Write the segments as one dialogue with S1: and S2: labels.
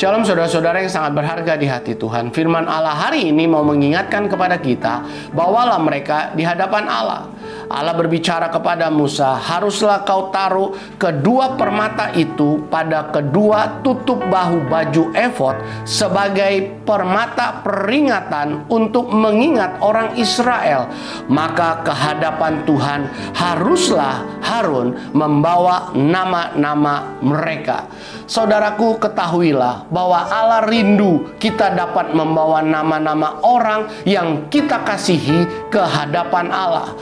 S1: Shalom saudara-saudara yang sangat berharga di hati Tuhan. Firman Allah hari ini mau mengingatkan kepada kita, bawalah mereka di hadapan Allah. Allah berbicara kepada Musa, haruslah kau taruh kedua permata itu pada kedua tutup bahu baju efod sebagai permata peringatan untuk mengingat orang Israel. Maka kehadapan Tuhan haruslah Harun membawa nama-nama mereka. Saudaraku ketahuilah bahwa Allah rindu kita dapat membawa nama-nama orang yang kita kasihi ke hadapan Allah.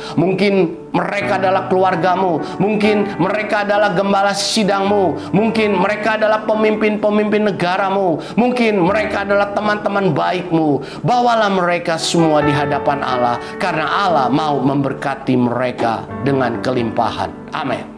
S1: Mereka adalah keluargamu, mungkin mereka adalah gembala sidangmu, mungkin mereka adalah pemimpin-pemimpin negaramu, mungkin mereka adalah teman-teman baikmu. Bawalah mereka semua di hadapan Allah, karena Allah mau memberkati mereka dengan kelimpahan. Amin.